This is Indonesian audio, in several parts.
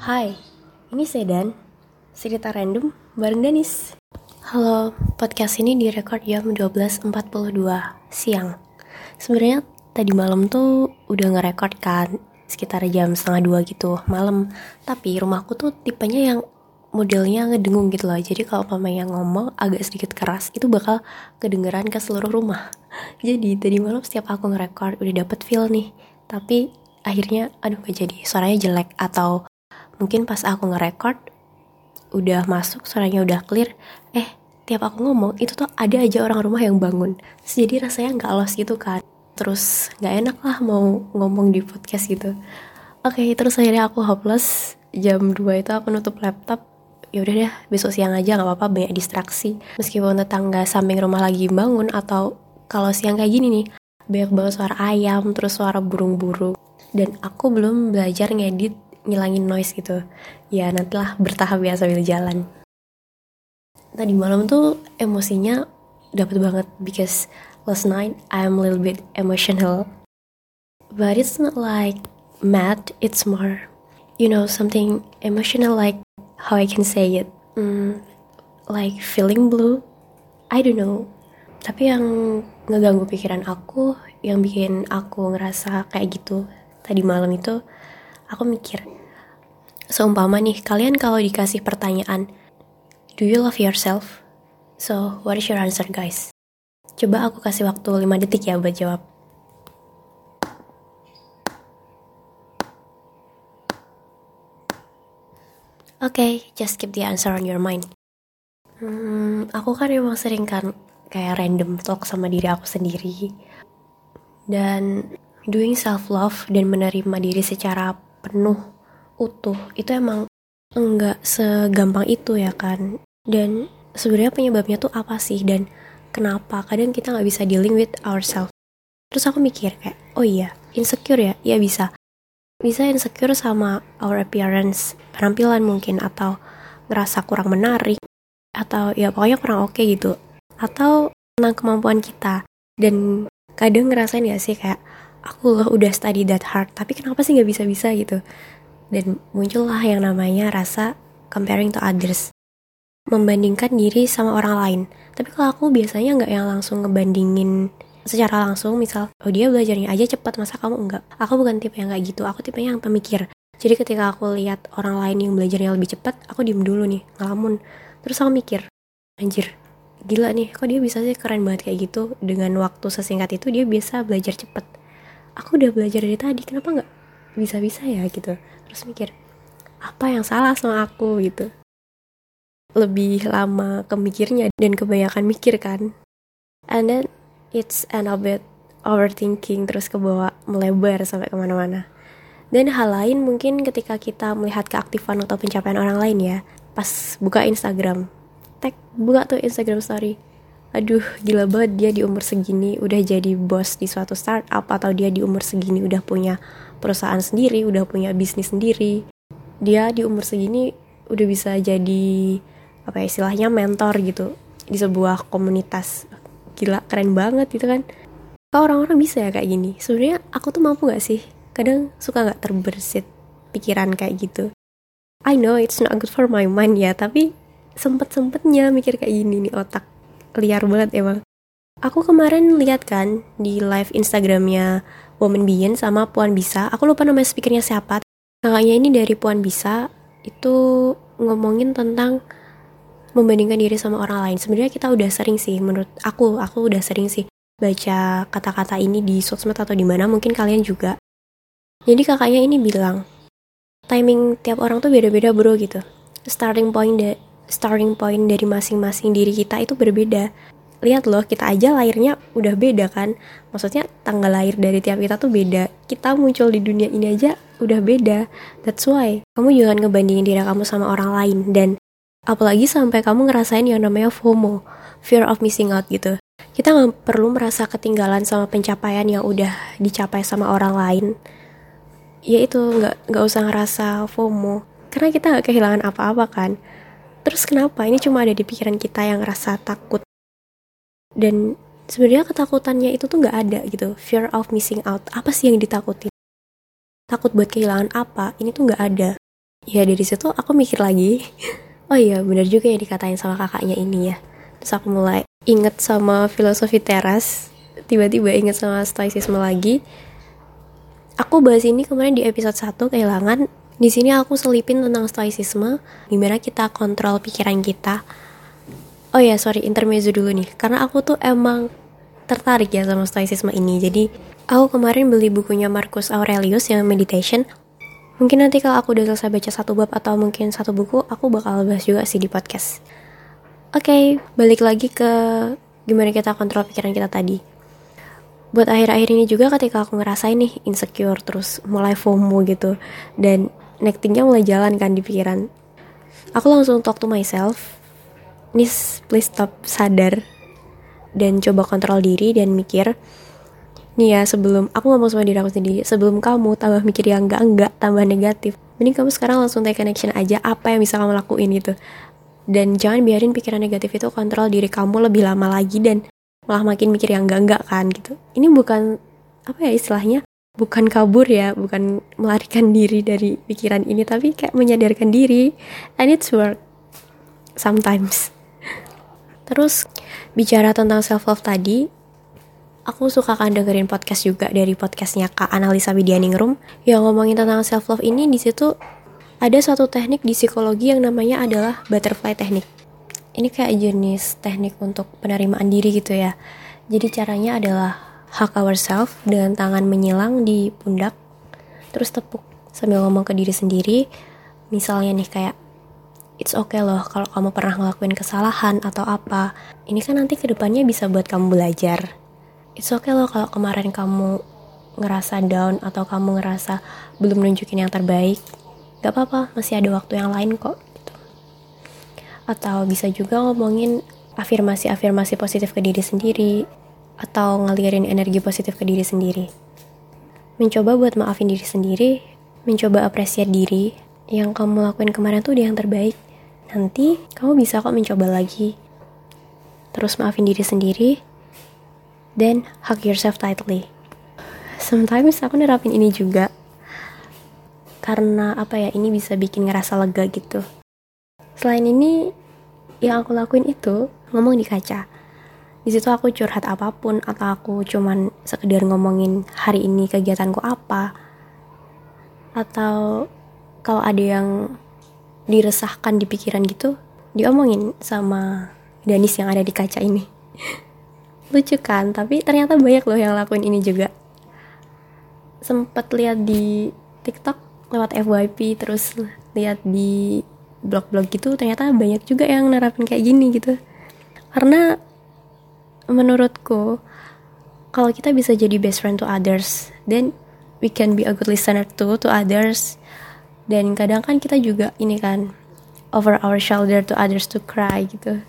Hai, ini Sedan, cerita random bareng Danis. Halo, podcast ini direkord jam 12.42 siang. Sebenarnya tadi malam tuh udah ngerekord kan, sekitar jam setengah dua gitu malam. Tapi rumahku tuh tipenya yang modelnya ngedengung gitu loh. Jadi kalau mamanya ngomong agak sedikit keras, itu bakal kedengeran ke seluruh rumah. Jadi tadi malam setiap aku ngerekord udah dapet feel nih. Tapi akhirnya aduh gak jadi suaranya jelek atau mungkin pas aku nge-record udah masuk suaranya udah clear eh tiap aku ngomong itu tuh ada aja orang rumah yang bangun. Jadi rasanya nggak los gitu kan. Terus nggak enak lah mau ngomong di podcast gitu. Oke terus akhirnya aku hopeless. Jam 2 itu aku nutup laptop. Ya udah deh besok siang aja nggak apa-apa banyak distraksi. Meskipun tetangga samping rumah lagi bangun atau kalau siang kayak gini nih banyak banget suara ayam terus suara burung-burung. Dan aku belum belajar ngedit ngilangin noise gitu. Ya nantilah bertahap ya sambil jalan. Tadi malam tuh emosinya dapat banget because last night I'm a little bit emotional. But it's not like mad it's more you know something emotional like how I can say it. Mm, like feeling blue. I don't know. Tapi yang ngeganggu pikiran aku yang bikin aku ngerasa kayak gitu tadi malam itu aku mikir, seumpama nih, kalian kalau dikasih pertanyaan, do you love yourself? So, what is your answer guys? Coba aku kasih waktu 5 detik ya buat jawab. Oke, okay, just keep the answer on your mind. Hmm, aku kan emang sering kan kayak random talk sama diri aku sendiri. Dan doing self love dan menerima diri secara penuh utuh. Itu emang enggak segampang itu ya kan? Dan sebenarnya penyebabnya tuh apa sih? Dan kenapa? Kadang kita nggak bisa dealing with ourselves. Terus aku mikir kayak oh iya insecure ya? Ya bisa. Bisa insecure sama our appearance penampilan mungkin atau ngerasa kurang menarik atau ya pokoknya kurang oke okay gitu. Atau tentang kemampuan kita. Dan kadang ngerasain ya sih kayak aku udah study that hard tapi kenapa sih nggak bisa bisa gitu dan muncullah yang namanya rasa comparing to others. Membandingkan diri sama orang lain. Tapi kalau aku biasanya nggak yang langsung ngebandingin secara langsung misal oh dia belajarnya aja cepat masa kamu enggak? Aku bukan tipe yang kayak gitu. Aku tipe yang pemikir. Jadi ketika aku lihat orang lain yang belajarnya lebih cepat aku diem dulu nih ngelamun. Terus aku mikir anjir gila nih kok dia bisa sih keren banget kayak gitu? Dengan waktu sesingkat itu dia bisa belajar cepet aku udah belajar dari tadi kenapa nggak bisa-bisa ya gitu terus mikir apa yang salah sama aku? gitu. Lebih lama kemikirnya dan kebanyakan mikir kan. And then it's an a bit overthinking terus ke bawah melebar sampai ke mana-mana. Dan hal lain mungkin ketika kita melihat keaktifan atau pencapaian orang lain ya pas buka Instagram. Tag buka tuh Instagram story aduh gila banget dia di umur segini udah jadi bos di suatu startup atau dia di umur segini udah punya perusahaan sendiri, udah punya bisnis sendiri. Dia di umur segini udah bisa jadi apa ya istilahnya mentor gitu di sebuah komunitas. Gila keren banget gitu kan. Kok orang-orang bisa ya kayak gini? Sebenarnya aku tuh mampu gak sih? Kadang suka gak terbersit pikiran kayak gitu. I know it's not good for my mind ya, tapi sempet-sempetnya mikir kayak gini nih otak liar banget emang. Aku kemarin lihat kan di live instagramnya Woman Bien sama Puan Bisa. Aku lupa nama speakernya siapa. Kakaknya ini dari Puan Bisa itu ngomongin tentang membandingkan diri sama orang lain. Sebenarnya kita udah sering sih menurut aku aku udah sering sih baca kata-kata ini di sosmed atau di mana mungkin kalian juga. Jadi kakaknya ini bilang timing tiap orang tuh beda-beda bro gitu. Starting point starting point dari masing-masing diri kita itu berbeda. Lihat loh kita aja lahirnya udah beda kan? Maksudnya tanggal lahir dari tiap kita tuh beda. Kita muncul di dunia ini aja udah beda. That's why. Kamu jangan ngebandingin diri kamu sama orang lain. Dan apalagi sampai kamu ngerasain yang namanya FOMO fear of missing out gitu. Kita nggak perlu merasa ketinggalan sama pencapaian yang udah dicapai sama orang lain. Ya itu nggak usah ngerasa FOMO. Karena kita nggak kehilangan apa-apa kan Terus kenapa? Ini cuma ada di pikiran kita yang rasa takut. Dan sebenarnya ketakutannya itu tuh nggak ada gitu. Fear of missing out. Apa sih yang ditakutin? Takut buat kehilangan apa? Ini tuh nggak ada. ya dari situ aku mikir lagi oh iya bener juga ya dikatain sama kakaknya ini ya terus aku mulai inget sama filosofi teras tiba-tiba inget sama stoicisme lagi aku bahas ini kemarin di episode 1 kehilangan di sini aku selipin tentang stoicisme. Gimana kita kontrol pikiran kita. Oh ya sorry intermezzo dulu nih. Karena aku tuh emang tertarik ya sama stoicisme ini. Jadi aku kemarin beli bukunya Marcus Aurelius yang meditation. Mungkin nanti kalau aku udah selesai baca satu bab atau mungkin satu buku, aku bakal bahas juga sih di podcast. Oke, okay, balik lagi ke gimana kita kontrol pikiran kita tadi. Buat akhir-akhir ini juga ketika aku ngerasain nih insecure terus mulai FOMO gitu. Dan nectingnya mulai jalan kan di pikiran. Aku langsung talk to myself. Nis, please stop sadar dan coba kontrol diri dan mikir nih ya sebelum aku ngomong sama diri aku sendiri sebelum kamu tambah mikir yang enggak enggak tambah negatif mending kamu sekarang langsung take connection aja apa yang bisa kamu lakuin gitu dan jangan biarin pikiran negatif itu kontrol diri kamu lebih lama lagi dan malah makin mikir yang enggak enggak kan gitu ini bukan apa ya istilahnya bukan kabur ya bukan melarikan diri dari pikiran ini tapi kayak menyadarkan diri and it's work sometimes terus bicara tentang self love tadi aku suka kan dengerin podcast juga dari podcastnya Kak Analisa Widianingrum yang ngomongin tentang self love ini di situ ada satu teknik di psikologi yang namanya adalah butterfly teknik. Ini kayak jenis teknik untuk penerimaan diri gitu ya. Jadi caranya adalah hug ourselves dengan tangan menyilang di pundak, terus tepuk sambil ngomong ke diri sendiri. Misalnya nih kayak it's okay loh kalau kamu pernah ngelakuin kesalahan atau apa. Ini kan nanti ke depannya bisa buat kamu belajar it's okay loh kalau kemarin kamu ngerasa down atau kamu ngerasa belum nunjukin yang terbaik gak apa-apa masih ada waktu yang lain kok gitu. atau bisa juga ngomongin afirmasi-afirmasi positif ke diri sendiri atau ngalirin energi positif ke diri sendiri mencoba buat maafin diri sendiri mencoba apresiat diri yang kamu lakuin kemarin tuh dia yang terbaik nanti kamu bisa kok mencoba lagi terus maafin diri sendiri then hug yourself tightly. Sometimes aku nerapin ini juga karena apa ya ini bisa bikin ngerasa lega gitu. Selain ini yang aku lakuin itu ngomong di kaca. Di situ aku curhat apa pun atau aku cuman sekedar ngomongin hari ini kegiatanku apa. Atau kalau ada yang diresahkan di pikiran gitu, diomongin sama Danis yang ada di kaca ini. lucu kan tapi ternyata banyak loh yang lakuin ini juga sempet lihat di TikTok lewat FYP terus lihat di blog-blog gitu ternyata banyak juga yang nerapin kayak gini gitu karena menurutku kalau kita bisa jadi best friend to others then we can be a good listener too to others dan kadang kan kita juga ini kan over our shoulder to others to cry gitu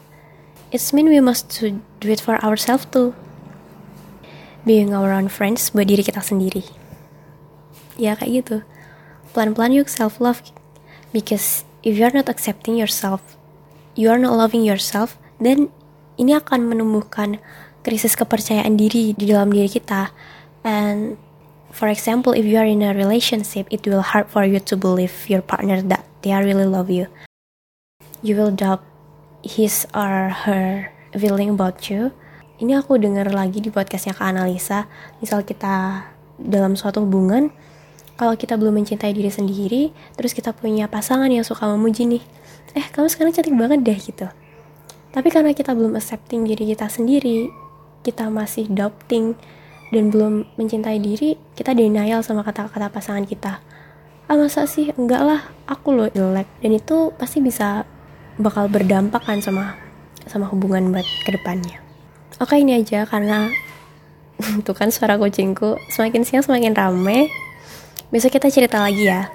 It's mean we must to do it for ourselves too. Being our own friends buat diri kita sendiri. Ya kayak gitu. Pelan-pelan yuk self love. Because if you are not accepting yourself, you are not loving yourself, then ini akan menumbuhkan krisis kepercayaan diri di dalam diri kita. And for example, if you are in a relationship, it will hard for you to believe your partner that they really love you. You will doubt his or her feeling about you ini aku dengar lagi di podcastnya Kak Analisa misal kita dalam suatu hubungan kalau kita belum mencintai diri sendiri terus kita punya pasangan yang suka memuji nih eh kamu sekarang cantik banget deh gitu tapi karena kita belum accepting diri kita sendiri kita masih doubting dan belum mencintai diri kita denial sama kata-kata pasangan kita ah masa sih enggak lah aku loh jelek dan itu pasti bisa bakal berdampak kan sama sama hubungan buat ke depannya. Oke ini aja karena tuh kan suara kucingku semakin siang semakin rame. Besok kita cerita lagi ya.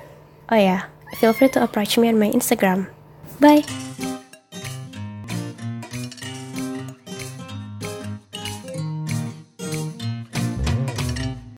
Oh ya, feel free to approach me on my Instagram. Bye.